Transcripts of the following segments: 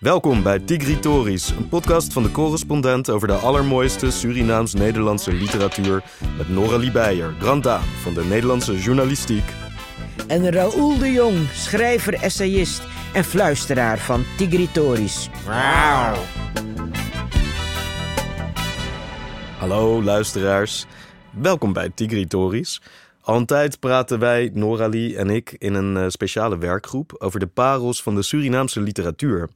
Welkom bij Tigritoris, een podcast van de correspondent over de allermooiste Surinaams-Nederlandse literatuur met Noralie Beijer, Grand Dame van de Nederlandse journalistiek. En Raoul de Jong, schrijver, essayist en fluisteraar van Tigritoris. Hallo luisteraars, welkom bij Tigritoris. Al een tijd praten wij, Noralie en ik, in een eh, speciale werkgroep over de parels van de Surinaamse literatuur.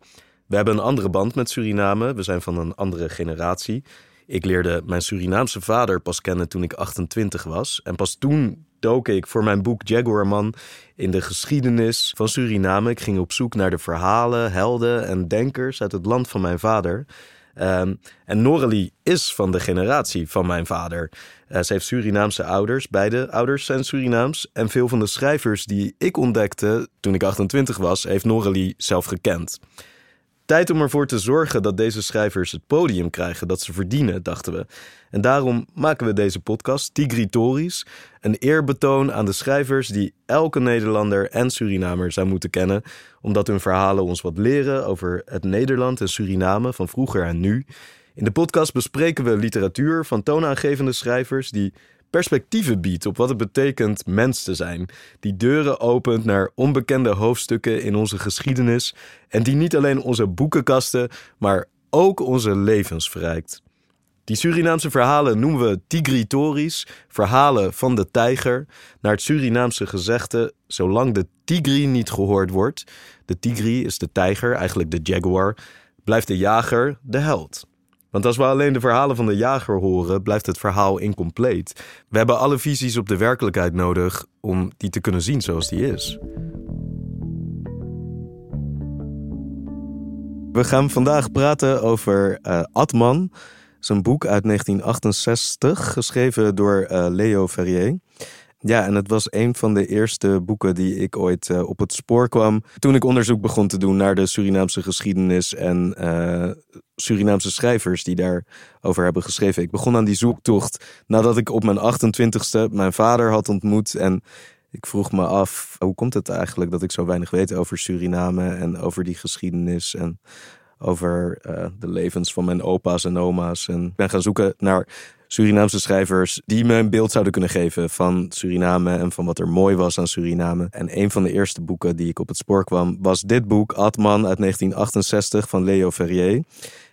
We hebben een andere band met Suriname, we zijn van een andere generatie. Ik leerde mijn Surinaamse vader pas kennen toen ik 28 was. En pas toen dook ik voor mijn boek Jaguarman in de geschiedenis van Suriname. Ik ging op zoek naar de verhalen, helden en denkers uit het land van mijn vader. Um, en Noralie is van de generatie van mijn vader. Uh, ze heeft Surinaamse ouders, beide ouders zijn Surinaams. En veel van de schrijvers die ik ontdekte toen ik 28 was, heeft Noralie zelf gekend. Tijd om ervoor te zorgen dat deze schrijvers het podium krijgen dat ze verdienen, dachten we. En daarom maken we deze podcast, Tigritoris, een eerbetoon aan de schrijvers die elke Nederlander en Surinamer zou moeten kennen, omdat hun verhalen ons wat leren over het Nederland en Suriname van vroeger en nu. In de podcast bespreken we literatuur van toonaangevende schrijvers die perspectieven biedt op wat het betekent mens te zijn. Die deuren opent naar onbekende hoofdstukken in onze geschiedenis en die niet alleen onze boekenkasten, maar ook onze levens verrijkt. Die Surinaamse verhalen noemen we tigritories, verhalen van de tijger, naar het Surinaamse gezegde: zolang de tigri niet gehoord wordt, de tigri is de tijger, eigenlijk de jaguar, blijft de jager de held. Want als we alleen de verhalen van de jager horen, blijft het verhaal incompleet. We hebben alle visies op de werkelijkheid nodig om die te kunnen zien zoals die is. We gaan vandaag praten over uh, Atman. Zijn boek uit 1968, geschreven door uh, Leo Ferrier. Ja, en het was een van de eerste boeken die ik ooit uh, op het spoor kwam. Toen ik onderzoek begon te doen naar de Surinaamse geschiedenis en uh, Surinaamse schrijvers die daarover hebben geschreven. Ik begon aan die zoektocht nadat ik op mijn 28ste mijn vader had ontmoet. En ik vroeg me af, hoe komt het eigenlijk dat ik zo weinig weet over Suriname en over die geschiedenis en over uh, de levens van mijn opa's en oma's. En ik ben gaan zoeken naar Surinaamse schrijvers die me een beeld zouden kunnen geven van Suriname en van wat er mooi was aan Suriname. En een van de eerste boeken die ik op het spoor kwam was dit boek, Atman uit 1968 van Leo Ferrier.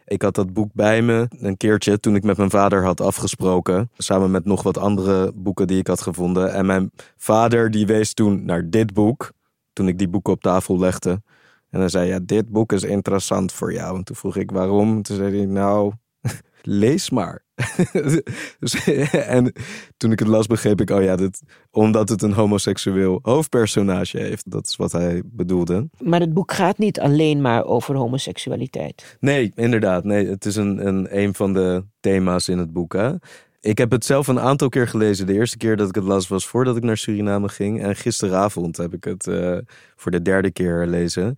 Ik had dat boek bij me een keertje toen ik met mijn vader had afgesproken. Samen met nog wat andere boeken die ik had gevonden. En mijn vader die wees toen naar dit boek. Toen ik die boeken op tafel legde. En hij zei, ja, dit boek is interessant voor jou. En toen vroeg ik waarom. Toen zei hij, nou, lees maar. Dus, en toen ik het las, begreep ik, oh ja, dit, omdat het een homoseksueel hoofdpersonage heeft. Dat is wat hij bedoelde. Maar het boek gaat niet alleen maar over homoseksualiteit. Nee, inderdaad. Nee, het is een, een, een van de thema's in het boek. Hè? Ik heb het zelf een aantal keer gelezen. De eerste keer dat ik het las was voordat ik naar Suriname ging. En gisteravond heb ik het uh, voor de derde keer lezen.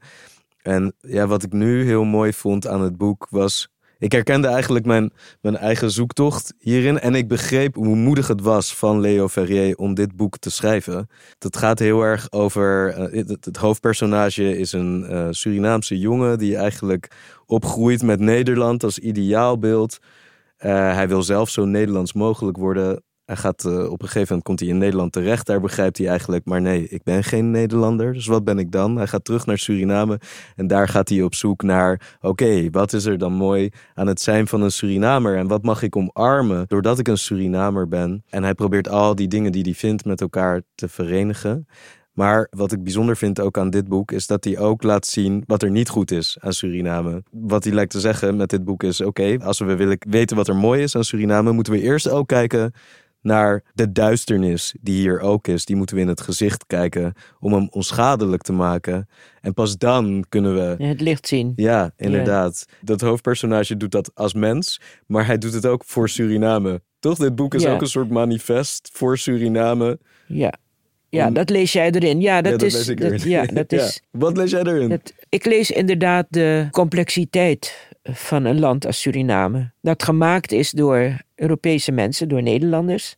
En ja, wat ik nu heel mooi vond aan het boek was ik herkende eigenlijk mijn, mijn eigen zoektocht hierin. En ik begreep hoe moedig het was van Leo Ferrier om dit boek te schrijven. Het gaat heel erg over. Uh, het, hoofdpersonage is een uh, Surinaamse jongen die eigenlijk opgroeit met Nederland als ideaalbeeld. Uh, hij wil zelf zo Nederlands mogelijk worden. Hij gaat uh, op een gegeven moment komt hij in Nederland terecht. Daar begrijpt hij eigenlijk, maar nee, ik ben geen Nederlander. Dus wat ben ik dan? Hij gaat terug naar Suriname en daar gaat hij op zoek naar: oké, wat is er dan mooi aan het zijn van een Surinamer en wat mag ik omarmen doordat ik een Surinamer ben? En hij probeert al die dingen die hij vindt met elkaar te verenigen. Maar wat ik bijzonder vind ook aan dit boek is dat hij ook laat zien wat er niet goed is aan Suriname. Wat hij lijkt te zeggen met dit boek is: oké, als we willen weten wat er mooi is aan Suriname, moeten we eerst ook kijken naar de duisternis die hier ook is. Die moeten we in het gezicht kijken om hem onschadelijk te maken. En pas dan kunnen we. Het licht zien. Ja, inderdaad. Dat hoofdpersonage doet dat als mens, maar hij doet het ook voor Suriname. Toch? Dit boek is ook een soort manifest voor Suriname. Ja. Ja, dat lees jij erin. Ja, dat, ja, dat is. Lees ik dat, ja, dat is. Wat lees jij erin? Dat, ik lees inderdaad de complexiteit van een land als Suriname. Dat gemaakt is door Europese mensen, door Nederlanders.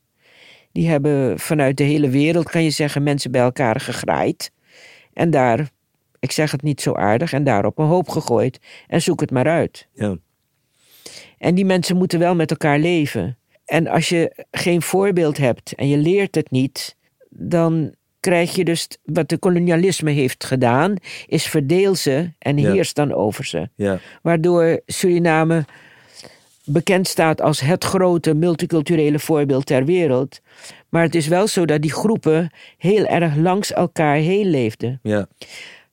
Die hebben vanuit de hele wereld, kan je zeggen, mensen bij elkaar gegraaid. En daar ik zeg het niet zo aardig, en daarop een hoop gegooid en zoek het maar uit. Ja. En die mensen moeten wel met elkaar leven. En als je geen voorbeeld hebt en je leert het niet, dan krijg je dus wat de kolonialisme heeft gedaan, is verdeel ze en Ja. heers dan over ze. Ja. Waardoor Suriname bekend staat als het grote multiculturele voorbeeld ter wereld. Maar het is wel zo dat die groepen heel erg langs elkaar heen leefden. Ja.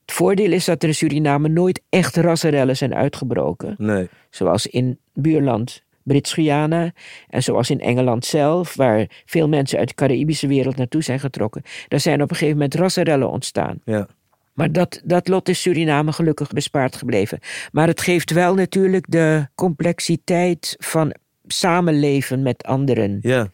Het voordeel is dat er in Suriname nooit echt rassenrellen zijn uitgebroken. Nee. Zoals in buurland Brits-Guyana en zoals in Engeland zelf, waar veel mensen uit de Caraïbische wereld naartoe zijn getrokken. Daar zijn op een gegeven moment rassenrellen ontstaan. Ja. Maar dat, dat lot is Suriname gelukkig bespaard gebleven. Maar het geeft wel natuurlijk de complexiteit van samenleven met anderen. Ja.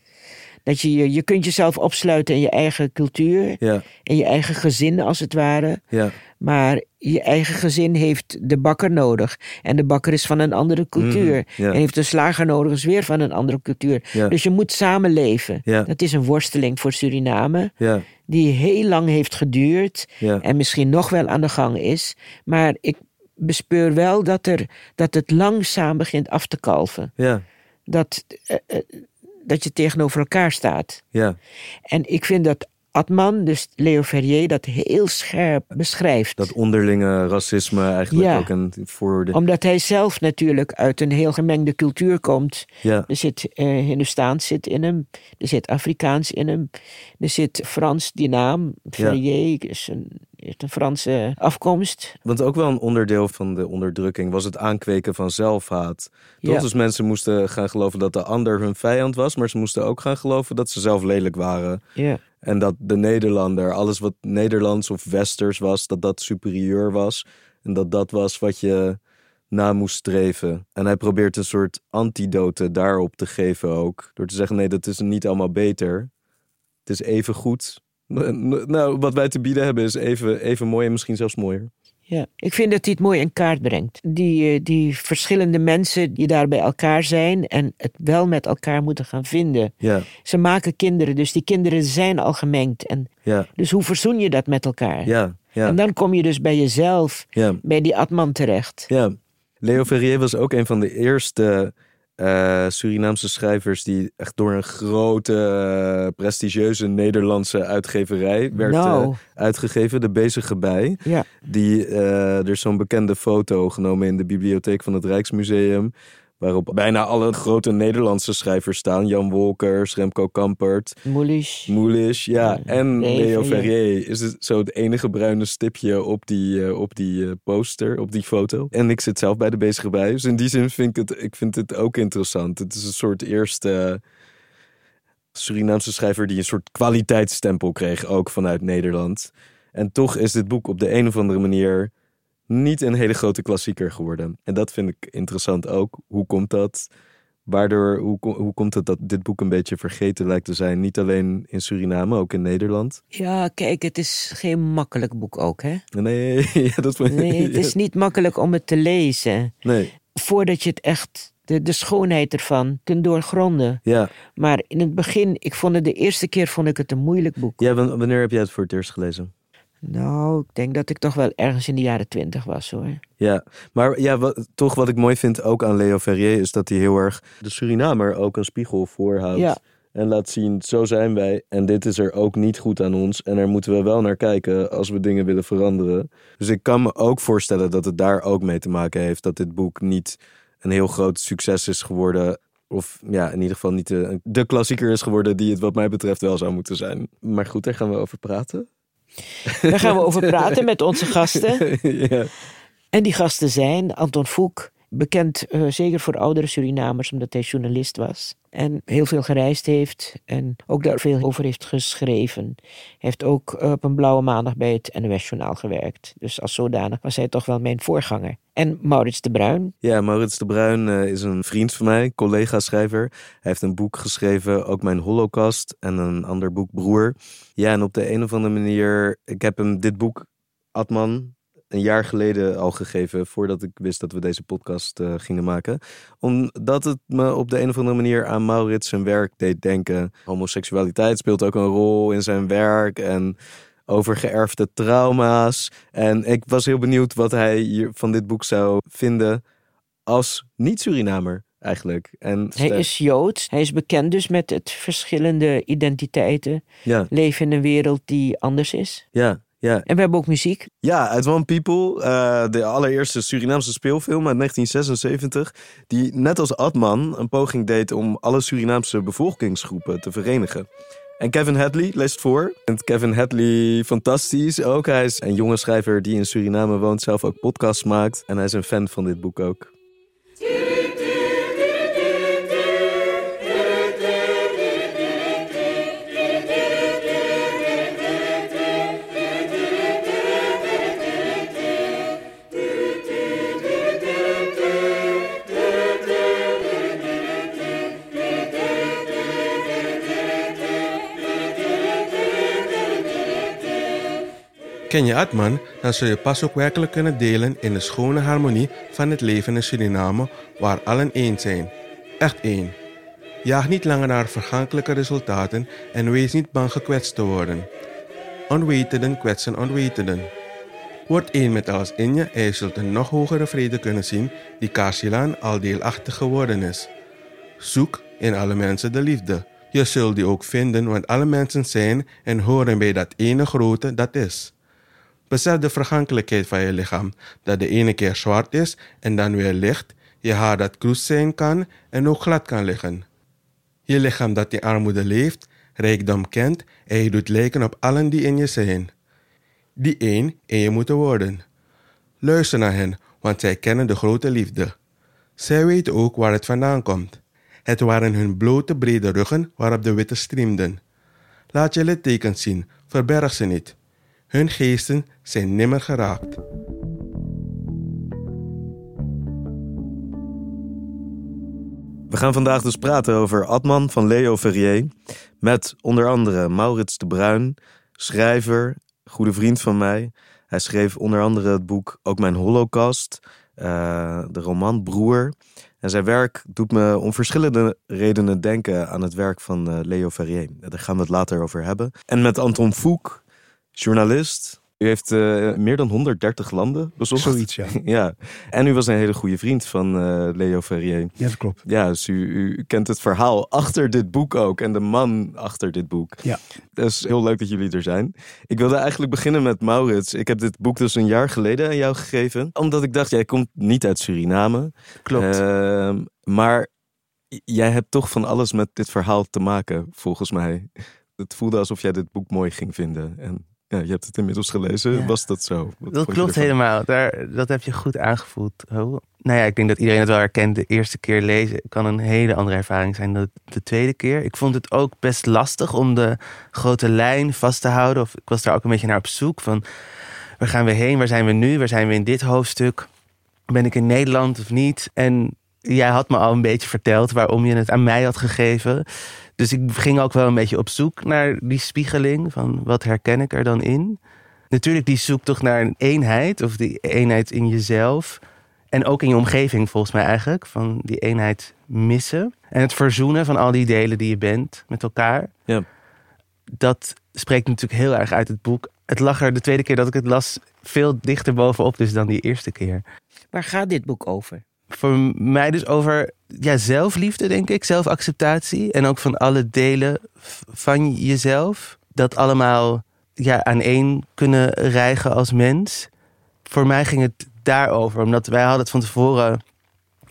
Dat je, je, kunt jezelf opsluiten in je eigen cultuur, Ja. in je eigen gezin als het ware. Ja. Maar je eigen gezin heeft de bakker nodig. En de bakker is van een andere cultuur. Ja. En heeft de slager nodig, is weer van een andere cultuur. Ja. Dus je moet samenleven. Ja. Dat is een worsteling voor Suriname, Ja. die heel lang heeft geduurd. Ja. En misschien nog wel aan de gang is. Maar ik bespeur wel dat, er, dat het langzaam begint af te kalven. Ja. Dat, eh, eh, dat je tegenover elkaar staat. Ja. En ik vind dat Atman, dus Leo Ferrier, dat heel scherp beschrijft. Dat onderlinge racisme eigenlijk Ja. ook een vooroordeel. Omdat hij zelf natuurlijk uit een heel gemengde cultuur komt. Ja. Er zit eh Hindoestaans zit in hem, er zit Afrikaans in hem, er zit Frans, die naam, Ferrier, is een, heeft een Franse afkomst. Want ook wel een onderdeel van de onderdrukking was het aankweken van zelfhaat. Toch? Ja. Dus mensen moesten gaan geloven dat de ander hun vijand was, maar ze moesten ook gaan geloven dat ze zelf lelijk waren. Ja. En dat de Nederlander, alles wat Nederlands of Westers was, dat dat superieur was. En dat dat was wat je na moest streven. En hij probeert een soort antidote daarop te geven ook. Door te zeggen, nee, dat is niet allemaal beter. Het is even goed. Nou, wat wij te bieden hebben is even, even mooi en misschien zelfs mooier. Ja, ik vind dat hij het mooi in kaart brengt. Die, eh, die verschillende mensen die daar bij elkaar zijn en het wel met elkaar moeten gaan vinden. Ja, Ze maken kinderen, dus die kinderen zijn al gemengd. En ja, dus hoe verzoen je dat met elkaar? ja, ja. En dan kom je dus bij jezelf, bij die Atman terecht. Ja, Leo Ferrier was ook een van de eerste eh, Surinaamse schrijvers die echt door een grote, eh, prestigieuze Nederlandse uitgeverij werd Nou. eh, uitgegeven, De Bezige Bij. Ja, Die, er is zo'n bekende foto genomen in de bibliotheek van het Rijksmuseum. Waarop bijna alle grote Nederlandse schrijvers staan. Jan Wolkers, Remco Kampert, Moelisch. Moelisch, ja. En Leo Ferrier. Ferrier is het zo het enige bruine stipje op die, eh, op die eh, poster, op die foto. En ik zit zelf bij de bezige bij. Dus in die zin vind ik het, ik vind het ook interessant. Het is een soort eerste Surinaamse schrijver die een soort kwaliteitsstempel kreeg, ook vanuit Nederland. En toch is dit boek op de een of andere manier niet een hele grote klassieker geworden. En dat vind ik interessant ook. Hoe komt dat? Waardoor, hoe, hoe komt het dat dit boek een beetje vergeten lijkt te zijn? Niet alleen in Suriname, ook in Nederland. Ja, kijk, het is geen makkelijk boek ook, hè? Nee, ja, dat Nee, het is niet makkelijk om het te lezen. Nee, Voordat je het echt, de, de schoonheid ervan, kunt doorgronden. ja. Maar in het begin, ik vond het de eerste keer vond ik het een moeilijk boek. ja wan- wanneer heb jij het voor het eerst gelezen? Nou, ik denk dat ik toch wel ergens in de jaren twintig was, hoor. Ja, maar ja, wat, toch wat ik mooi vind ook aan Leo Ferrier is dat hij heel erg de Surinamer ook een spiegel voorhoudt. Ja. En laat zien, zo zijn wij en dit is er ook niet goed aan ons. En daar moeten we wel naar kijken als we dingen willen veranderen. Dus ik kan me ook voorstellen dat het daar ook mee te maken heeft dat dit boek niet een heel groot succes is geworden. Of ja, in ieder geval niet de, de klassieker is geworden die het wat mij betreft wel zou moeten zijn. Maar goed, daar gaan we over praten. Daar gaan we over praten met onze gasten. ja. En die gasten zijn Anton Foek, bekend eh, zeker voor oudere Surinamers, omdat hij journalist was. En heel veel gereisd heeft en ook daar veel over heeft geschreven. Hij heeft ook eh, op een blauwe maandag bij het NOS-journaal gewerkt. Dus als zodanig was hij toch wel mijn voorganger. En Maurits de Bruin, Ja, Maurits de Bruin eh, is een vriend van mij, collega-schrijver. Hij heeft een boek geschreven, ook mijn Holocaust, en een ander boek, Broer. Ja, en op de een of andere manier, ik heb hem dit boek, Atman, een jaar geleden al gegeven, voordat ik wist dat we deze podcast eh, gingen maken. Omdat het me op de een of andere manier aan Maurits zijn werk deed denken. Homoseksualiteit speelt ook een rol in zijn werk en over geërfde trauma's. En ik was heel benieuwd wat hij hier van dit boek zou vinden als niet-Surinamer eigenlijk. En hij is Joods. Hij is bekend dus met het verschillende identiteiten. Ja. Leven in een wereld die anders is. Ja, ja. En we hebben ook muziek. Ja, uit One People, uh, de allereerste Surinaamse speelfilm uit 1976, die net als Adman een poging deed om alle Surinaamse bevolkingsgroepen te verenigen. En Kevin Hadley leest voor. En Kevin Hadley, fantastisch ook. Hij is een jonge schrijver die in Suriname woont, zelf ook podcasts maakt. En hij is een fan van dit boek ook. Ken je Atman, dan zul je pas ook werkelijk kunnen delen in de schone harmonie van het leven in Suriname, waar allen één zijn. Echt één. Jaag niet langer naar vergankelijke resultaten en wees niet bang gekwetst te worden. Onwetenden kwetsen onwetenden. Word één met alles in je en je zult een nog hogere vrede kunnen zien die Kasilan al deelachtig geworden is. Zoek in alle mensen de liefde. Je zult die ook vinden, want alle mensen zijn en horen bij dat ene grote dat is. Besef de vergankelijkheid van je lichaam, dat de ene keer zwart is en dan weer licht, je haar dat kroes zijn kan en ook glad kan liggen. Je lichaam dat in armoede leeft, rijkdom kent en je doet lijken op allen die in je zijn. Die één in je moeten worden. Luister naar hen, want zij kennen de grote liefde. Zij weten ook waar het vandaan komt. Het waren hun blote brede ruggen waarop de witte striemden. Laat je littekens zien, verberg ze niet. Hun geesten zijn nimmer geraakt. We gaan vandaag dus praten over Adman van Leo Ferrier. Met onder andere Maurits de Bruin, schrijver, goede vriend van mij. Hij schreef onder andere het boek Ook Mijn Holocaust, uh, de roman Broer. En zijn werk doet me om verschillende redenen denken aan het werk van uh, Leo Ferrier. Daar gaan we het later over hebben. En met Anton Fouque, journalist. U heeft uh, meer dan 130 landen bezocht. Zoiets, ja. ja. En u was een hele goede vriend van uh, Leo Ferrier. Ja, dat klopt. Ja, dus u, u, kent het verhaal achter dit boek ook. En de man achter dit boek. Ja. Is heel leuk dat jullie er zijn. Ik wilde eigenlijk beginnen met Maurits. Ik heb dit boek dus een jaar geleden aan jou gegeven. Omdat ik dacht, jij komt niet uit Suriname. Klopt. Uh, maar jij hebt toch van alles met dit verhaal te maken, volgens mij. Het voelde alsof jij dit boek mooi ging vinden. En ja, je hebt het inmiddels gelezen. Ja. Was dat zo? Wat dat klopt helemaal. Daar, dat heb je goed aangevoeld. Oh. Nou ja, ik denk dat iedereen het wel herkent. De eerste keer lezen kan een hele andere ervaring zijn dan de tweede keer. Ik vond het ook best lastig om de grote lijn vast te houden. Of ik was daar ook een beetje naar op zoek. Van waar gaan we heen? Waar zijn we nu? Waar zijn we in dit hoofdstuk? Ben ik in Nederland of niet? En jij had me al een beetje verteld waarom je het aan mij had gegeven. Dus ik ging ook wel een beetje op zoek naar die spiegeling. Van wat herken ik er dan in? Natuurlijk die zoektocht naar een eenheid. Of die eenheid in jezelf. En ook in je omgeving volgens mij eigenlijk. Van die eenheid missen. En het verzoenen van al die delen die je bent met elkaar. Ja. Dat spreekt natuurlijk heel erg uit het boek. Het lag er de tweede keer dat ik het las veel dichter bovenop dus dan die eerste keer. Waar gaat dit boek over? Voor mij dus over ja, zelfliefde, denk ik. Zelfacceptatie. En ook van alle delen van jezelf. Dat allemaal ja, aan één kunnen rijgen als mens. Voor mij ging het daarover. Omdat wij hadden het van tevoren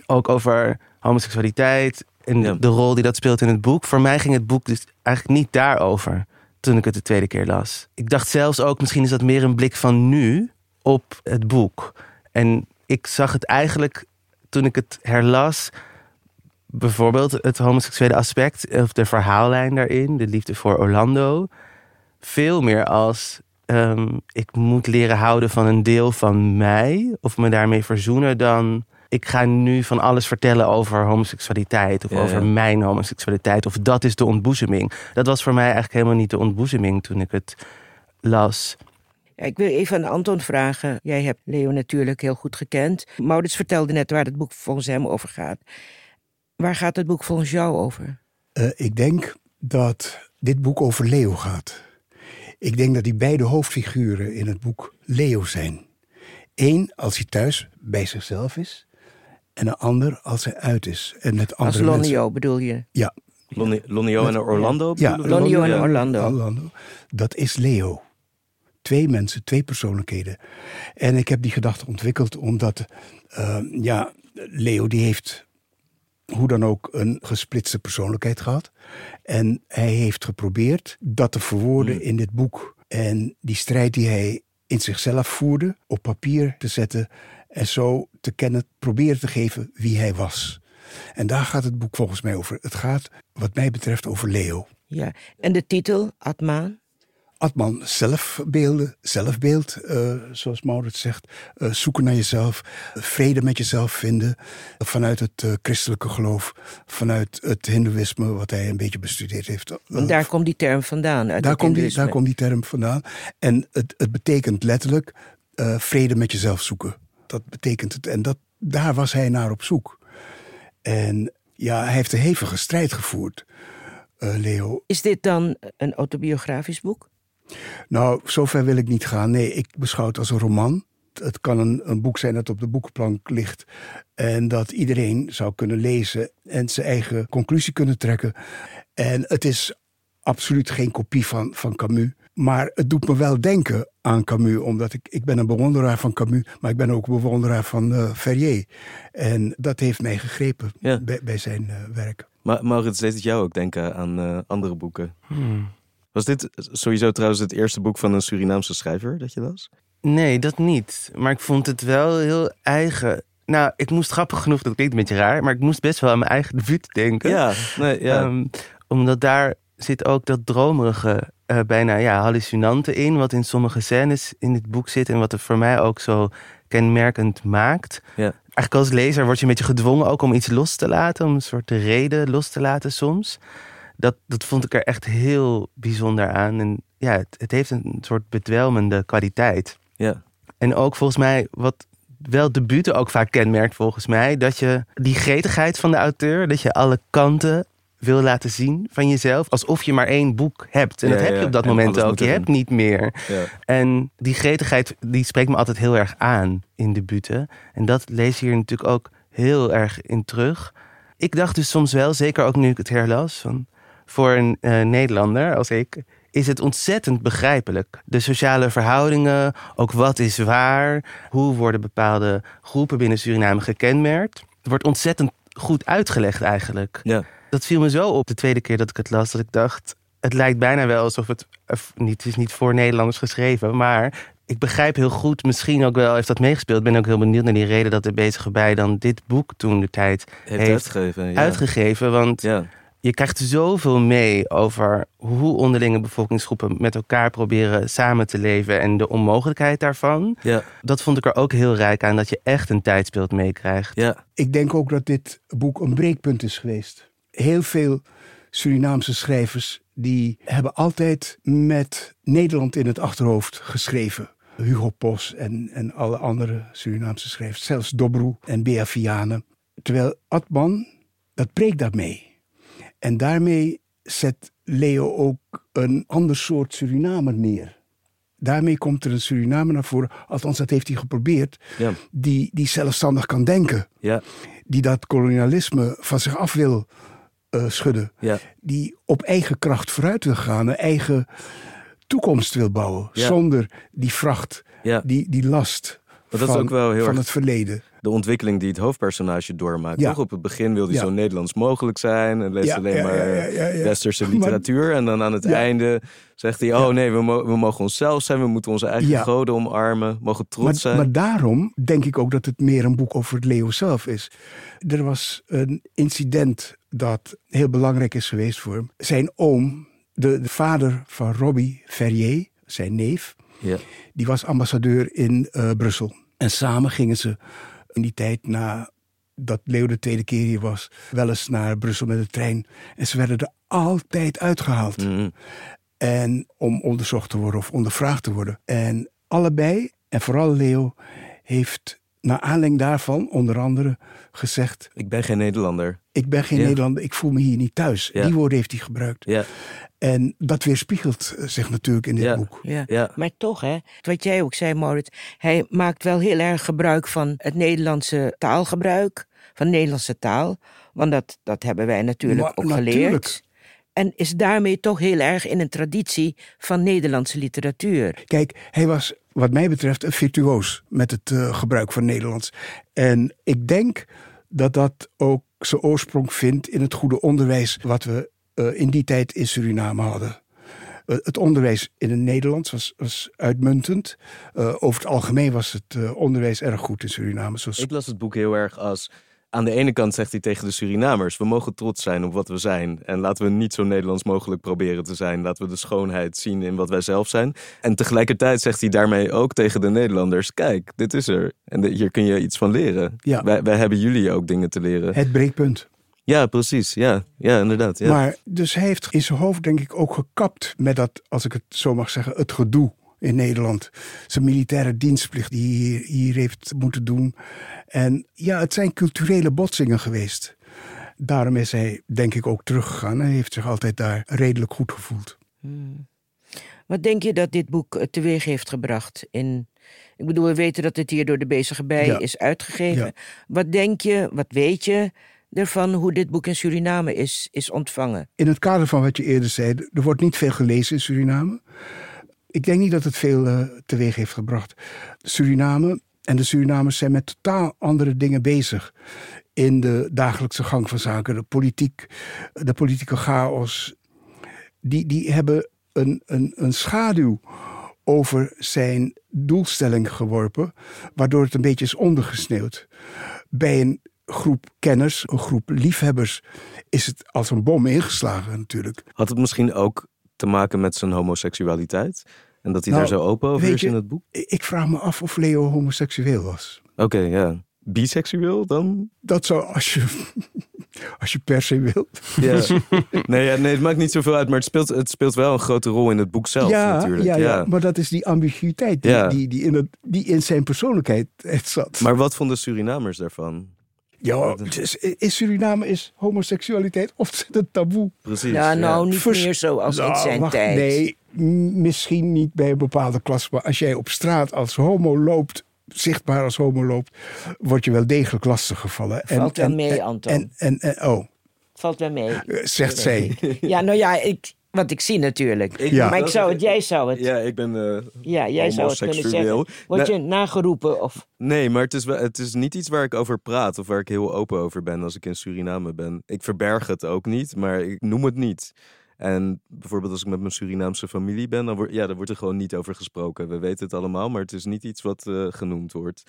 ook over homoseksualiteit. En de rol die dat speelt in het boek. Voor mij ging het boek dus eigenlijk niet daarover. Toen ik het de tweede keer las. Ik dacht zelfs ook, misschien is dat meer een blik van nu op het boek. En ik zag het eigenlijk toen ik het herlas, bijvoorbeeld het homoseksuele aspect of de verhaallijn daarin, de liefde voor Orlando, veel meer als ehm, ik moet leren houden van een deel van mij of me daarmee verzoenen dan ik ga nu van alles vertellen over homoseksualiteit of Ja, ja. over mijn homoseksualiteit of dat is de ontboezeming. Dat was voor mij eigenlijk helemaal niet de ontboezeming toen ik het las. Ja, ik wil even aan Anton vragen. Jij hebt Leo natuurlijk heel goed gekend. Maurits vertelde net waar het boek volgens hem over gaat. Waar gaat het boek volgens jou over? Eh, ik denk dat dit boek over Leo gaat. Ik denk dat die beide hoofdfiguren in het boek Leo zijn. Eén als hij thuis bij zichzelf is. En een ander als hij uit is. En met Als andere Lonio mensen. bedoel je? Ja, Lonio en Orlando? ja? Lonio en Lonio Orlando. Orlando. Dat is Leo. Twee mensen, twee persoonlijkheden. En ik heb die gedachte ontwikkeld omdat, eh, ja, Leo die heeft hoe dan ook een gesplitste persoonlijkheid gehad. En hij heeft geprobeerd dat te verwoorden in dit boek. En die strijd die hij in zichzelf voerde, op papier te zetten en zo te kennen, proberen te geven wie hij was. En daar gaat het boek volgens mij over. Het gaat, wat mij betreft, over Leo. Ja. En de titel, Atman? Atman, zelfbeelden, zelfbeeld, eh, zoals Maurits zegt. eh, zoeken naar jezelf, vrede met jezelf vinden. Vanuit het eh, christelijke geloof, vanuit het hindoeïsme, wat hij een beetje bestudeerd heeft. Want daar komt die term vandaan. Uit daar, komt die, daar komt die term vandaan. En het, het betekent letterlijk vrede met jezelf zoeken. Dat betekent het. En dat, daar was hij naar op zoek. En ja, hij heeft een hevige strijd gevoerd, Leo. Is dit dan een autobiografisch boek? Nou, zover wil ik niet gaan. Nee, ik beschouw het als een roman. Het kan een, een boek zijn dat op de boekenplank ligt. En dat iedereen zou kunnen lezen en zijn eigen conclusie kunnen trekken. En het is absoluut geen kopie van, van Camus. Maar het doet me wel denken aan Camus. Omdat ik, ik ben een bewonderaar van Camus. Maar ik ben ook een bewonderaar van eh Ferrier. En dat heeft mij gegrepen Ja. bij, bij zijn eh, werk. Maar Maurits, deed het jou ook denken aan eh, andere boeken? Was dit sowieso trouwens het eerste boek van een Surinaamse schrijver dat je las? Nee, dat niet. Maar ik vond het wel heel eigen. Nou, ik moest grappig genoeg, dat klinkt een beetje raar, maar ik moest best wel aan mijn eigen debuut denken. Ja, nee, ja. Ehm, omdat daar zit ook dat dromerige, eh, bijna ja, hallucinante in, wat in sommige scènes in dit boek zit en wat er voor mij ook zo kenmerkend maakt. ja. Eigenlijk als lezer word je een beetje gedwongen ook om iets los te laten, om een soort reden los te laten soms. Dat, dat vond ik er echt heel bijzonder aan. En ja, het, het heeft een soort bedwelmende kwaliteit. ja. En ook volgens mij, wat wel debuten ook vaak kenmerkt volgens mij, dat je die gretigheid van de auteur, dat je alle kanten wil laten zien van jezelf, alsof je maar één boek hebt. En Ja, dat heb je op dat en moment ook. Je hebt niet meer. ja. En die gretigheid, die spreekt me altijd heel erg aan in debuten. En dat lees je hier natuurlijk ook heel erg in terug. Ik dacht dus soms wel, zeker ook nu ik het herlas, van voor een eh, Nederlander als ik, is het ontzettend begrijpelijk. De sociale verhoudingen, ook wat is waar, hoe worden bepaalde groepen binnen Suriname gekenmerkt. Het wordt ontzettend goed uitgelegd eigenlijk. ja. Dat viel me zo op de tweede keer dat ik het las, dat ik dacht, het lijkt bijna wel alsof het, eh, niet, het is niet voor Nederlanders geschreven, maar ik begrijp heel goed, misschien ook wel heeft dat meegespeeld. Ik ben ook heel benieuwd naar die reden dat de bezige bij dan dit boek toen de tijd Heeft, heeft uitgegeven. Ja. uitgegeven. Want Ja. Je krijgt zoveel mee over hoe onderlinge bevolkingsgroepen met elkaar proberen samen te leven en de onmogelijkheid daarvan. Ja. Dat vond ik er ook heel rijk aan, dat je echt een tijdsbeeld meekrijgt. Ja. Ik denk ook dat dit boek een breekpunt is geweest. Heel veel Surinaamse schrijvers die hebben altijd met Nederland in het achterhoofd geschreven. Hugo Pos en, en alle andere Surinaamse schrijvers, zelfs Dobroe en Bea Vianen. Terwijl Atman, dat breekt daarmee. En daarmee zet Leo ook een ander soort Surinamer neer. Daarmee komt er een Surinamer naar voren, althans dat heeft hij geprobeerd, Ja. die, die zelfstandig kan denken Ja. die dat kolonialisme van zich af wil eh, schudden. Ja. Die op eigen kracht vooruit wil gaan, een eigen toekomst wil bouwen. Zonder die vracht, die, die last Maar dat is van, ook wel heel van erg het verleden. De ontwikkeling die het hoofdpersonage doormaakt. Ja. Toch? Op het begin wil hij Ja. zo Nederlands mogelijk zijn en leest Ja, alleen maar westerse Maar- literatuur. en dan aan het einde zegt hij: Oh nee, we, mo- we mogen onszelf zijn, we moeten onze eigen goden omarmen, mogen trots Maar, zijn. maar daarom denk ik ook dat het meer een boek over Leo zelf is. Er was een incident dat heel belangrijk is geweest voor hem. Zijn oom, de, de vader van Robbie Ferrier, zijn neef, ja. die was ambassadeur in eh, Brussel. En samen gingen ze in die tijd na dat Leo de tweede keer hier was, wel eens naar Brussel met de trein. En ze werden er altijd uitgehaald. Mhm. En om onderzocht te worden of ondervraagd te worden. En allebei, en vooral Leo, heeft naar aanleiding daarvan onder andere gezegd: Ik ben geen Nederlander. Ik ben geen Ja. Nederlander, ik voel me hier niet thuis. Ja. Die woorden heeft hij gebruikt. Ja. En dat weerspiegelt zich natuurlijk in dit Ja. boek. Ja. Ja. Maar toch, hè, wat jij ook zei, Maurits, hij maakt wel heel erg gebruik van het Nederlandse taalgebruik, van de Nederlandse taal. Want dat, dat hebben wij natuurlijk Maar ook natuurlijk. geleerd. En is daarmee toch heel erg in een traditie van Nederlandse literatuur. Kijk, hij was wat mij betreft een virtuoos met het eh, gebruik van Nederlands. En ik denk dat dat ook zijn oorsprong vindt in het goede onderwijs wat we eh, in die tijd in Suriname hadden. Eh, het onderwijs in het Nederlands was, was uitmuntend. Eh, over het algemeen was het onderwijs erg goed in Suriname. Zoals Ik las het boek heel erg als. Aan de ene kant zegt hij tegen de Surinamers: we mogen trots zijn op wat we zijn. En laten we niet zo Nederlands mogelijk proberen te zijn. Laten we de schoonheid zien in wat wij zelf zijn. En tegelijkertijd zegt hij daarmee ook tegen de Nederlanders: kijk, dit is er. En de- hier kun je iets van leren. Ja. Wij, wij hebben jullie ook dingen te leren. het breekpunt. Ja, precies. Ja, ja inderdaad. Ja. Maar dus hij heeft in zijn hoofd denk ik ook gekapt met dat, als ik het zo mag zeggen, het gedoe in Nederland. Zijn militaire dienstplicht die hij hier, hier heeft moeten doen. En ja, het zijn culturele botsingen geweest. Daarom is hij denk ik ook teruggegaan. Hij heeft zich altijd daar redelijk goed gevoeld. Wat denk je dat dit boek eh, teweeg heeft gebracht? In, ik bedoel, we weten dat het hier door de Bezige Bij Ja. is uitgegeven. Ja. Wat denk je, wat weet je ervan hoe dit boek in Suriname is, is ontvangen? In het kader van wat je eerder zei, er wordt niet veel gelezen in Suriname. Ik denk niet dat het veel eh, teweeg heeft gebracht. Suriname en de Surinamers zijn met totaal andere dingen bezig. In de dagelijkse gang van zaken, de politiek, de politieke chaos. Die, die hebben een, een, een schaduw over zijn doelstelling geworpen, waardoor het een beetje is ondergesneeuwd. Bij een groep kenners, een groep liefhebbers, is het als een bom ingeslagen natuurlijk. Had het misschien ook te maken met zijn homoseksualiteit? En dat hij Nou, daar zo open over is je- in het boek? Ik vraag me af of Leo homoseksueel was. Oké, ja. Biseksueel dan? Dat zou, als je, als je per se wilt. Ja. nee, ja, nee, het maakt niet zoveel uit, maar het speelt, het speelt wel een grote rol in het boek zelf ja, natuurlijk. ja, Ja, ja, maar dat is die ambiguïteit die, die, die, in, het, die in zijn persoonlijkheid zat. Maar wat vonden Surinamers daarvan? Ja, het is, in Suriname is homoseksualiteit ontzettend taboe. Precies. Ja, nou, niet Vers- meer zo als in Nou, zijn wacht, tijd. Nee, misschien niet bij een bepaalde klas. Maar als jij op straat als homo loopt, zichtbaar als homo loopt, word je wel degelijk lastiggevallen. Valt wel mee, Anton. En, en, en, oh, Valt wel mee. eh, zegt zij. Ja, nou ja, ik, wat ik zie natuurlijk. Ja. Maar ik zou het, jij zou het. Ja, ik ben eh, Ja, jij zou het kunnen zeggen. Word Nee. je nageroepen of... Nee, maar het is, wel- het is niet iets waar ik over praat of waar ik heel open over ben als ik in Suriname ben. Ik verberg het ook niet, maar ik noem het niet. En bijvoorbeeld als ik met mijn Surinaamse familie ben, dan, wordt ja, dan wordt er gewoon niet over gesproken. We weten het allemaal, maar het is niet iets wat eh, genoemd wordt.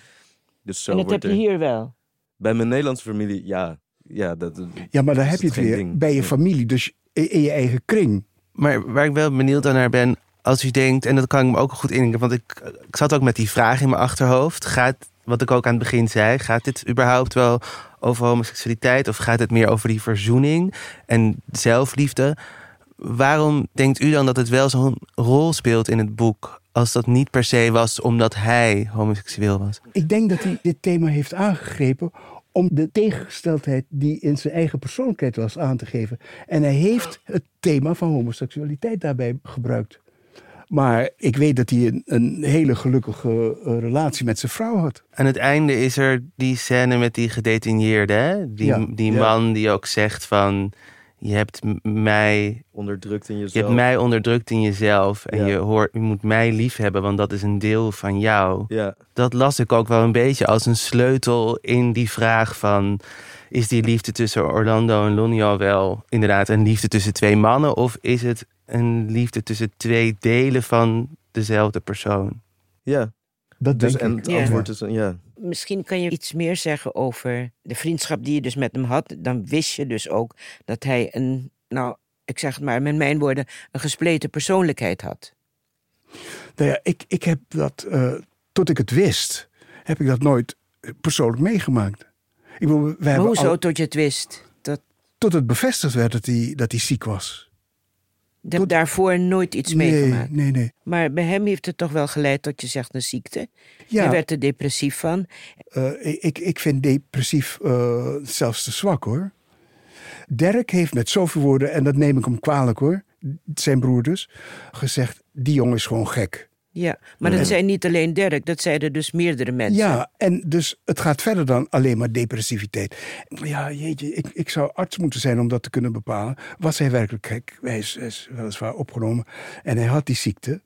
Dus zo en dat wordt heb je er- hier wel. Bij mijn Nederlandse familie, ja. Ja, dat, Ja, maar dan is heb je het weer ding. bij je familie, dus in, in je eigen kring. Maar waar ik wel benieuwd naar ben, als u denkt, en dat kan ik me ook goed indenken, want ik, ik zat ook met die vraag in mijn achterhoofd. Gaat, wat ik ook aan het begin zei, gaat dit überhaupt wel over homoseksualiteit of gaat het meer over die verzoening en zelfliefde? Waarom denkt u dan dat het wel zo'n rol speelt in het boek, als dat niet per se was omdat hij homoseksueel was? Ik denk dat hij dit thema heeft aangegrepen om de tegengesteldheid die in zijn eigen persoonlijkheid was aan te geven. En hij heeft het thema van homoseksualiteit daarbij gebruikt. Maar ik weet dat hij een, een hele gelukkige eh, relatie met zijn vrouw had. Aan het einde is er die scène met die gedetineerde, hè? Die, Ja, die ja. man die ook zegt van, je hebt mij onderdrukt in Je jezelf. hebt mij onderdrukt in jezelf en Ja. je, hoort, je moet mij lief hebben, want dat is een deel van jou. Ja, Dat las ik ook wel een beetje als een sleutel in die vraag van... is die liefde tussen Orlando en Lonio wel inderdaad een liefde tussen twee mannen... of is het een liefde tussen twee delen van dezelfde persoon? ja. Dat Dus, denk en ik. het Ja. antwoord is, een- ja. Misschien kan je iets meer zeggen over de vriendschap die je dus met hem had. Dan wist je dus ook dat hij een, nou, ik zeg het maar met mijn woorden, een gespleten persoonlijkheid had. Nou ja, ik, ik heb dat, eh, tot ik het wist, heb ik dat nooit persoonlijk meegemaakt. Ik bedoel, we Maar hebben hoezo, al- tot je het wist? Dat, tot het bevestigd werd dat hij, dat hij ziek was. Hebt Tot- daarvoor nooit iets nee, meegemaakt. nee, nee. Maar bij hem heeft het toch wel geleid tot je zegt een ziekte. Ja, Hij werd er depressief van. eh, ik, ik vind depressief eh, zelfs te zwak hoor. Dirk heeft met zoveel woorden, en dat neem ik hem kwalijk hoor. zijn broer dus, gezegd: die jongen is gewoon gek. Ja, maar dat zei niet alleen Dirk, dat zeiden dus meerdere mensen. Ja, en dus het gaat verder dan alleen maar depressiviteit. Ja, jeetje, ik, ik zou arts moeten zijn om dat te kunnen bepalen. Was hij werkelijk gek? Hij is, weliswaar opgenomen en hij had die ziekte.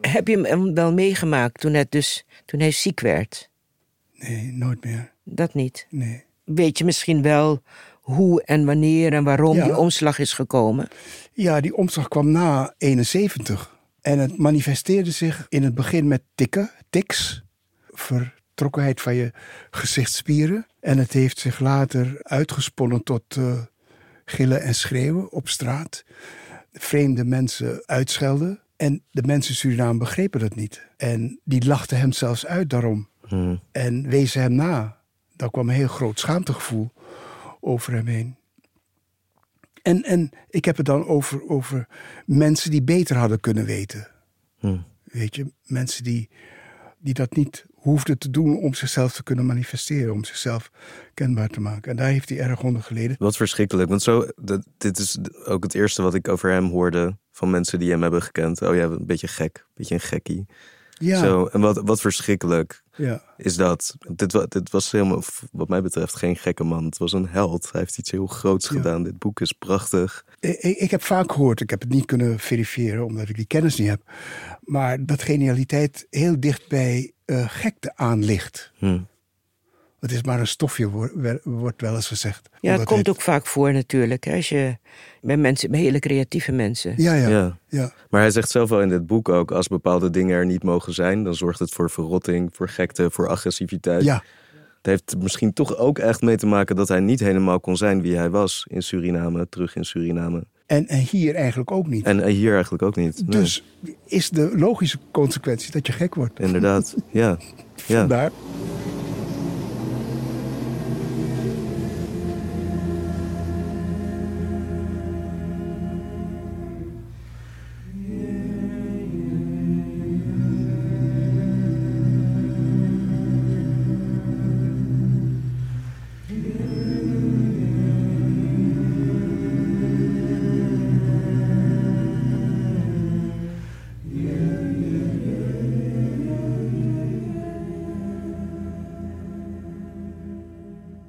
Heb je hem wel meegemaakt toen, het dus, toen hij ziek werd? Nee, nooit meer. Dat niet? Nee. Weet je misschien wel hoe en wanneer en waarom Ja. die omslag is gekomen? Ja, die omslag kwam na 71. En het manifesteerde zich in het begin met tikken, tics, vertrokkenheid van je gezichtsspieren. En het heeft zich later uitgesponnen tot eh, gillen en schreeuwen op straat. Vreemde mensen uitschelden. En de mensen in Suriname begrepen dat niet. En die lachten hem zelfs uit daarom. Hmm. En wezen hem na. Daar kwam een heel groot schaamtegevoel over hem heen. En, en ik heb het dan over, over mensen die beter hadden kunnen weten. Hmm. Weet je, mensen die, die dat niet hoefden te doen om zichzelf te kunnen manifesteren, om zichzelf kenbaar te maken. En daar heeft hij erg onder geleden. Wat verschrikkelijk. Want zo, dat, dit is ook het eerste wat ik over hem hoorde van mensen die hem hebben gekend. Oh ja, een beetje gek. Een beetje een gekkie. Ja, Zo, en wat, wat verschrikkelijk ja. is dat. Dit, dit was helemaal, wat mij betreft, geen gekke man. Het was een held. Hij heeft iets heel groots Ja. gedaan. Dit boek is prachtig. Ik, ik heb vaak gehoord, ik heb het niet kunnen verifiëren omdat ik die kennis niet heb, maar dat genialiteit heel dicht bij eh, gekte aan ligt. Hm. Het is maar een stofje, wordt wel eens gezegd. Ja, het komt ook vaak voor natuurlijk. hè, Als je bij mensen, bij hele creatieve mensen. Ja, ja, Ja. ja. Maar hij zegt zelf wel in dit boek ook... als bepaalde dingen er niet mogen zijn... dan zorgt het voor verrotting, voor gekte, voor agressiviteit. ja. Het heeft misschien toch ook echt mee te maken... dat hij niet helemaal kon zijn wie hij was in Suriname. Terug in Suriname. En, en hier eigenlijk ook niet. En hier eigenlijk ook niet. Nee, Dus is de logische consequentie dat je gek wordt. Inderdaad, ja. ja. Vandaar.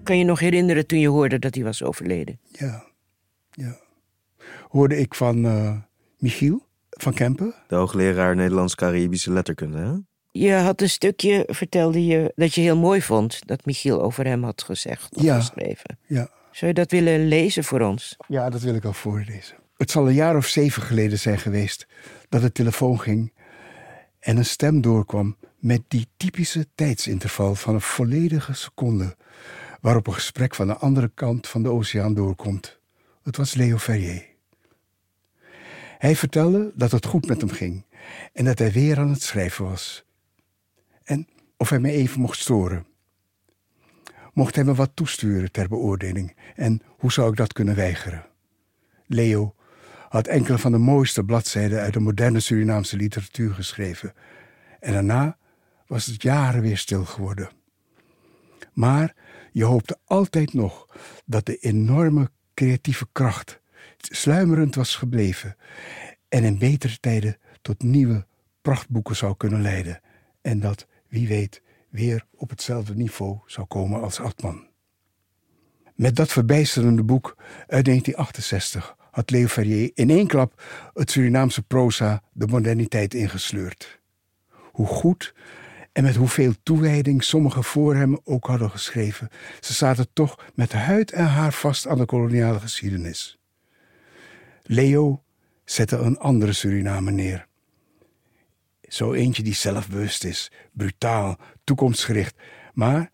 Kan je nog herinneren toen je hoorde dat hij was overleden? Ja, ja. Hoorde ik van eh, Michiel van Kempen. De hoogleraar Nederlands-Caribische letterkunde, hè? Je had een stukje, vertelde je, dat je heel mooi vond. Dat Michiel over hem had gezegd of Ja. geschreven. Ja. Zou je dat willen lezen voor ons? ja, dat wil ik al voorlezen. Het zal een jaar of zeven geleden zijn geweest dat de telefoon ging en een stem doorkwam met die typische tijdsinterval van een volledige seconde waarop een gesprek van de andere kant van de oceaan doorkomt. Het was Leo Ferrier. Hij vertelde dat het goed met hem ging en dat hij weer aan het schrijven was. En of hij me even mocht storen. Mocht hij me wat toesturen ter beoordeling en hoe zou ik dat kunnen weigeren? Leo had enkele van de mooiste bladzijden uit de moderne Surinaamse literatuur geschreven. En daarna was het jaren weer stil geworden. Maar je hoopte altijd nog dat de enorme creatieve kracht sluimerend was gebleven en in betere tijden tot nieuwe prachtboeken zou kunnen leiden en dat, wie weet, weer op hetzelfde niveau zou komen als Atman. Met dat verbijsterende boek uit 1968 had Leo Ferrier in één klap het Surinaamse proza de moderniteit ingesleurd. Hoe goed en met hoeveel toewijding sommigen voor hem ook hadden geschreven, ze zaten toch met huid en haar vast aan de koloniale geschiedenis. Leo zette een andere Suriname neer. Zo eentje die zelfbewust is, brutaal, toekomstgericht, maar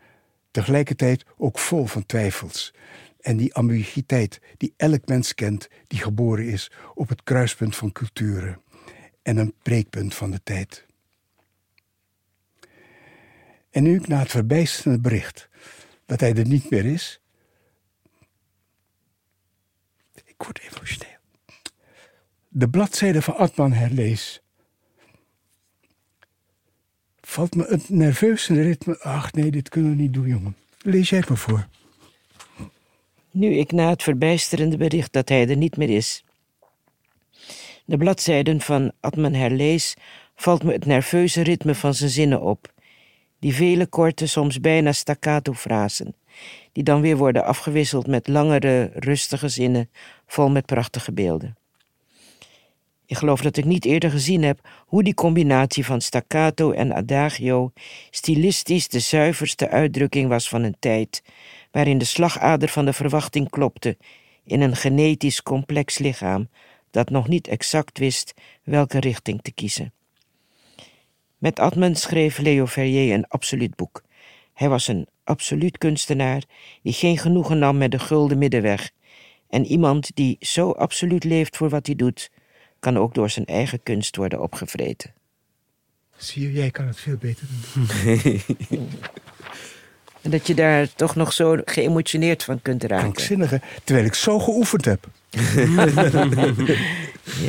tegelijkertijd ook vol van twijfels. En die ambiguïteit die elk mens kent die geboren is op het kruispunt van culturen en een breekpunt van de tijd. En nu na het verbijsterende bericht dat hij er niet meer is. Ik word emotioneel. De bladzijde van Atman herlees. Valt me het nerveuze ritme. Ach nee, dit kunnen we niet doen, jongen. Lees jij het maar voor. Nu ik na het verbijsterende bericht dat hij er niet meer is. De bladzijden van Admen herlees, valt me het nerveuze ritme van zijn zinnen op. Die vele korte, soms bijna staccato-frasen, die dan weer worden afgewisseld met langere, rustige zinnen vol met prachtige beelden. Ik geloof dat ik niet eerder gezien heb hoe die combinatie van staccato en adagio stilistisch de zuiverste uitdrukking was van een tijd waarin de slagader van de verwachting klopte in een genetisch complex lichaam dat nog niet exact wist welke richting te kiezen. Met Admen schreef Leo Ferrier een absoluut boek. Hij was een absoluut kunstenaar die geen genoegen nam met de gulden middenweg en iemand die zo absoluut leeft voor wat hij doet kan ook door zijn eigen kunst worden opgevreten. Zie je, jij kan het veel beter dan En dat je daar toch nog zo geëmotioneerd van kunt raken. Krankzinnige, terwijl ik zo geoefend heb.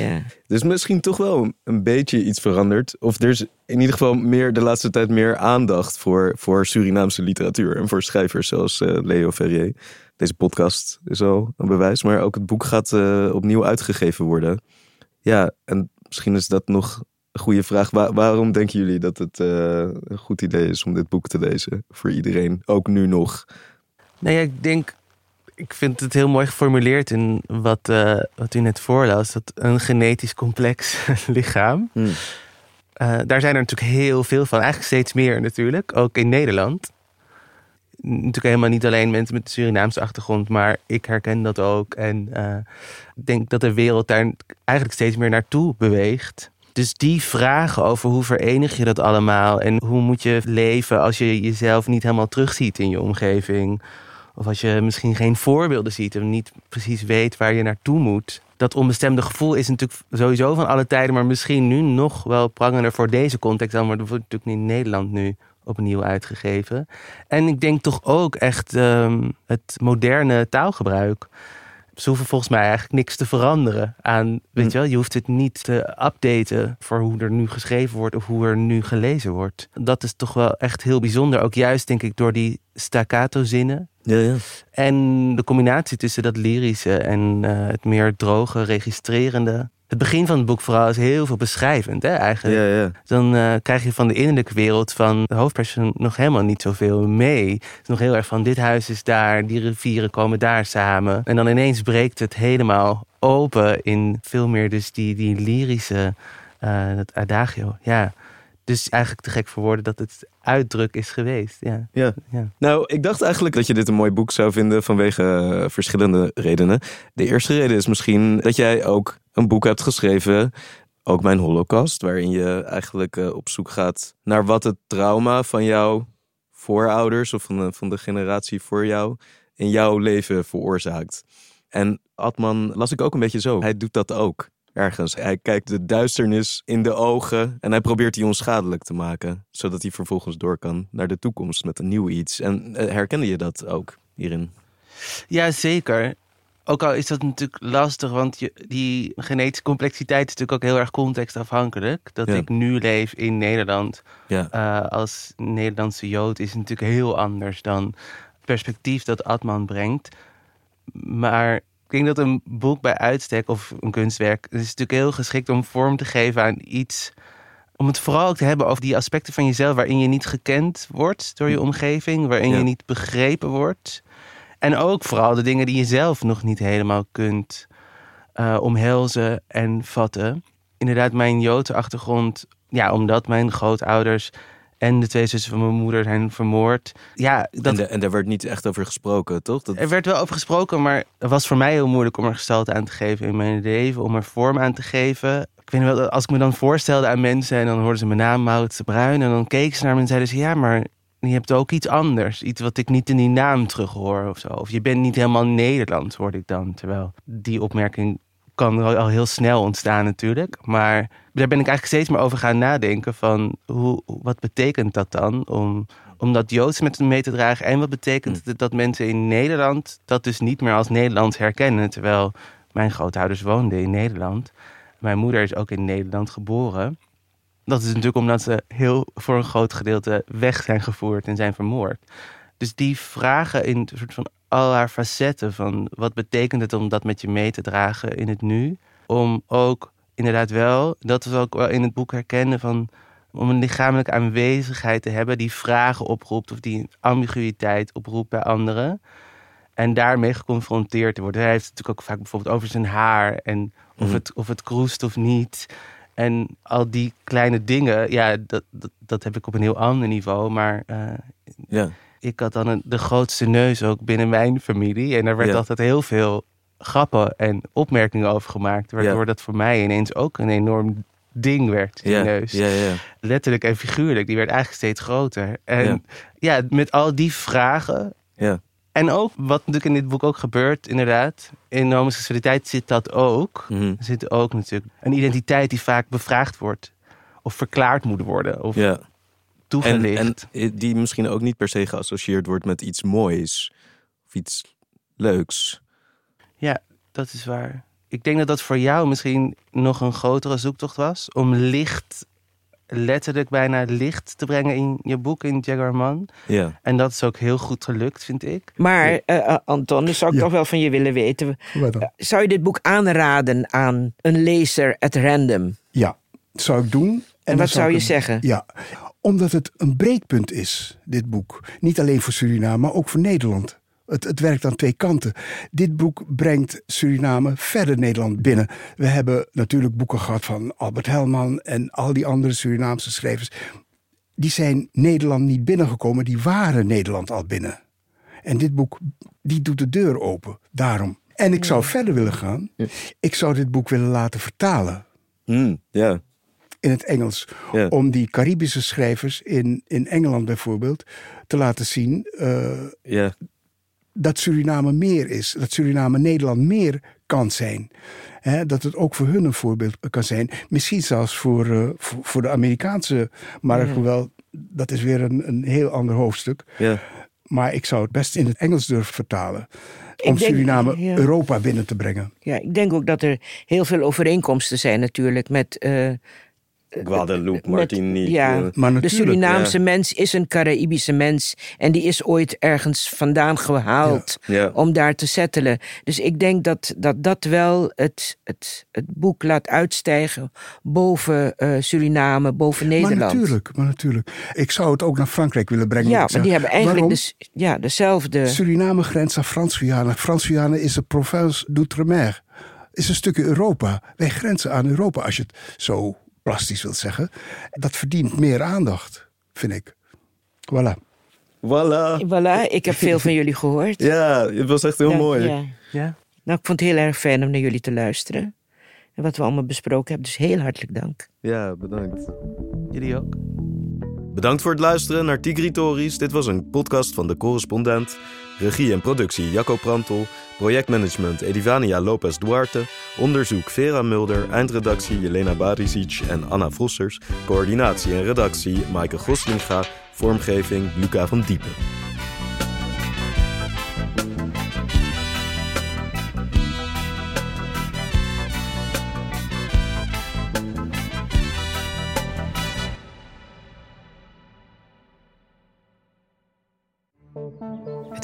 ja. Dus misschien toch wel een beetje iets veranderd. Of er is in ieder geval meer de laatste tijd meer aandacht voor, voor Surinaamse literatuur. En voor schrijvers zoals uh, Leo Ferrier. Deze podcast is al een bewijs. Maar ook het boek gaat uh, opnieuw uitgegeven worden. Ja, en misschien is dat nog goede vraag. waarom denken jullie dat het uh, een goed idee is om dit boek te lezen voor iedereen, ook nu nog? Nee, ik denk, ik vind het heel mooi geformuleerd in wat, uh, wat u net voorlas. Dat een genetisch complex lichaam. Hmm. Uh, daar zijn er natuurlijk heel veel van, eigenlijk steeds meer natuurlijk, ook in Nederland natuurlijk helemaal niet alleen mensen met een Surinaamse achtergrond, maar ik herken dat ook. En ik denk dat de wereld daar eigenlijk steeds meer naartoe beweegt. Dus die vragen over hoe verenig je dat allemaal en hoe moet je leven als je jezelf niet helemaal terugziet in je omgeving. Of als je misschien geen voorbeelden ziet en niet precies weet waar je naartoe moet. Dat onbestemde gevoel is natuurlijk sowieso van alle tijden, maar misschien nu nog wel prangender voor deze context dan wordt natuurlijk niet in Nederland nu opnieuw uitgegeven. En ik denk toch ook echt um, het moderne taalgebruik. Ze hoeven volgens mij eigenlijk niks te veranderen aan, weet hm. je wel, je hoeft het niet te updaten voor hoe er nu geschreven wordt of hoe er nu gelezen wordt. Dat is toch wel echt heel bijzonder, ook juist denk ik door die staccato zinnen. Ja, ja. En de combinatie tussen dat lyrische en uh, het meer droge, registrerende het begin van het boek vooral is heel veel beschrijvend, hè, eigenlijk. Ja, ja. Dan uh, krijg je van de innerlijke wereld van de hoofdpersoon nog helemaal niet zoveel mee. Het is nog heel erg van dit huis is daar, die rivieren komen daar samen. En dan ineens breekt het helemaal open in veel meer dus die, die lyrische, uh, dat adagio. Ja. Dus eigenlijk te gek voor woorden dat het uitdruk is geweest. Ja. Ja. ja. Nou, ik dacht eigenlijk dat je dit een mooi boek zou vinden vanwege uh, verschillende redenen. De eerste reden is misschien dat jij ook een boek hebt geschreven, ook Mijn Holocaust, waarin je eigenlijk uh, op zoek gaat naar wat het trauma van jouw voorouders of van de, van de generatie voor jou in jouw leven veroorzaakt. En Atman las ik ook een beetje zo. Hij doet dat ook ergens. Hij kijkt de duisternis in de ogen en hij probeert die onschadelijk te maken, zodat hij vervolgens door kan naar de toekomst met een nieuw iets. En uh, herkende je dat ook hierin? Ja, zeker. Ook al is dat natuurlijk lastig, want je, die genetische complexiteit is natuurlijk ook heel erg contextafhankelijk. Dat ik nu leef in Nederland ja. uh, als Nederlandse Jood is natuurlijk heel anders dan het perspectief dat Atman brengt. Maar ik denk dat een boek bij uitstek of een kunstwerk is natuurlijk heel geschikt om vorm te geven aan iets. Om het vooral ook te hebben over die aspecten van jezelf waarin je niet gekend wordt door je omgeving, waarin je niet begrepen wordt. En ook vooral de dingen die je zelf nog niet helemaal kunt uh, omhelzen en vatten. Inderdaad, mijn Joodse achtergrond, ja, omdat mijn grootouders en de twee zussen van mijn moeder zijn vermoord. Ja, dat... en, en daar werd niet echt over gesproken, toch? Dat... Er werd wel over gesproken, maar het was voor mij heel moeilijk om er gestalte aan te geven in mijn leven, om er vorm aan te geven. Ik weet wel, als ik me dan voorstelde aan mensen en dan hoorden ze mijn naam Maurits de Bruin en dan keken ze naar me en zeiden ze: Ja, maar je hebt ook iets anders. Iets wat ik niet in die naam terughoor of zo. Of je bent niet helemaal Nederlands, hoorde ik dan. Terwijl die opmerking kan al heel snel ontstaan natuurlijk. Maar daar ben ik eigenlijk steeds meer over gaan nadenken van hoe, wat betekent dat dan om, om dat Joods met mee te dragen? En wat betekent het dat mensen in Nederland dat dus niet meer als Nederlands herkennen? Terwijl mijn grootouders woonden in Nederland. Mijn moeder is ook in Nederland geboren. Dat is natuurlijk omdat ze heel voor een groot gedeelte weg zijn gevoerd en zijn vermoord. Dus die vragen in een soort van al haar facetten van wat betekent het om dat met je mee te dragen in het nu, om ook inderdaad wel, dat we ook wel in het boek herkennen van om een lichamelijke aanwezigheid te hebben die vragen oproept of die ambiguïteit oproept bij anderen. En daarmee geconfronteerd te worden. Hij heeft het natuurlijk ook vaak bijvoorbeeld over zijn haar en of, Mhm. het, of het kroest of niet. En al die kleine dingen, ja, dat, dat, dat heb ik op een heel ander niveau. Maar eh, Ja. ik had dan een, de grootste neus ook binnen mijn familie. En daar werd Ja. altijd heel veel grappen en opmerkingen over gemaakt. Waardoor Ja. dat voor mij ineens ook een enorm ding werd, die Ja. neus. Ja, ja. Letterlijk en figuurlijk. Die werd eigenlijk steeds groter. En Ja. ja, met al die vragen. En ook, wat natuurlijk in dit boek ook gebeurt, inderdaad. In homoseksualiteit zit dat ook. Mhm. Er zit ook natuurlijk een identiteit die vaak bevraagd wordt. Of verklaard moet worden. Of ja. En, toegelicht. en die misschien ook niet per se geassocieerd wordt met iets moois. Of iets leuks. Ja, dat is waar. Ik denk dat dat voor jou misschien nog een grotere zoektocht was. Om licht, letterlijk bijna licht te brengen in je boek, in Jaguar Man. Ja. En dat is ook heel goed gelukt, vind ik. Maar eh, eh, Anton, dan zou ik Ja. toch wel van je willen weten. Eh, Zou je dit boek aanraden aan een lezer at random? Ja, dat zou ik doen. En, wat zou je hem- zeggen? Ja, omdat het een breekpunt is, dit boek. Niet alleen voor Suriname, maar ook voor Nederland. Het, het werkt aan twee kanten. Dit boek brengt Suriname verder Nederland binnen. We hebben natuurlijk boeken gehad van Albert Helman en al die andere Surinaamse schrijvers. Die zijn Nederland niet binnengekomen, die waren Nederland al binnen. En dit boek, die doet de deur open, daarom. En ik zou verder willen gaan. Ik zou dit boek willen laten vertalen ja. in het Engels. Om die Caribische schrijvers in, in Engeland bijvoorbeeld te laten zien Ja. Dat Suriname meer is. Dat Suriname Nederland meer kan zijn. Dat het ook voor hun een voorbeeld kan zijn. Misschien zelfs voor, eh, voor, voor de Amerikaanse markt. Hoewel, dat is weer een, een heel ander hoofdstuk. Ja. Maar ik zou het best in het Engels durven vertalen. Om denk- Suriname ja. Europa binnen te brengen. Ja, ik denk ook dat er heel veel overeenkomsten zijn natuurlijk met... eh, Guadeloupe, met- Martinique. ja, eh, Maar de Surinaamse mens is een Caraïbische mens. En die is ooit ergens vandaan gehaald Ja. om daar te settelen. Dus ik denk dat dat, dat wel het, het, het boek laat uitstijgen boven eh, Suriname, boven Nederland. Maar natuurlijk, maar natuurlijk. Ik zou het ook naar Frankrijk willen brengen. Ja, maar die hebben eigenlijk dus, ja, dezelfde... Suriname grenst aan Frans-Guyana. Frans-Guyana is een province d'outre-mer. Is een stukje Europa. Wij grenzen aan Europa, als je het zo plastisch wilt zeggen. Dat verdient meer aandacht, vind ik. Voilà. Voilà. Voilà, ik heb veel van jullie gehoord. Ja, het was echt heel Ja, mooi. ja. Ja. Nou, ik vond het heel erg fijn om naar jullie te luisteren. En wat we allemaal besproken hebben. Dus heel hartelijk dank. Ja, bedankt. Jullie ook? Bedankt voor het luisteren naar Tigritories. Dit was een podcast van De Correspondent. Regie en productie Jacco Prantel. Projectmanagement Edivania Lopez Duarte. Onderzoek Vera Mulder. Eindredactie Jelena Barisic en Anna Vossers. Coördinatie en redactie Maaike Goslinga. Vormgeving Luca van Diepen.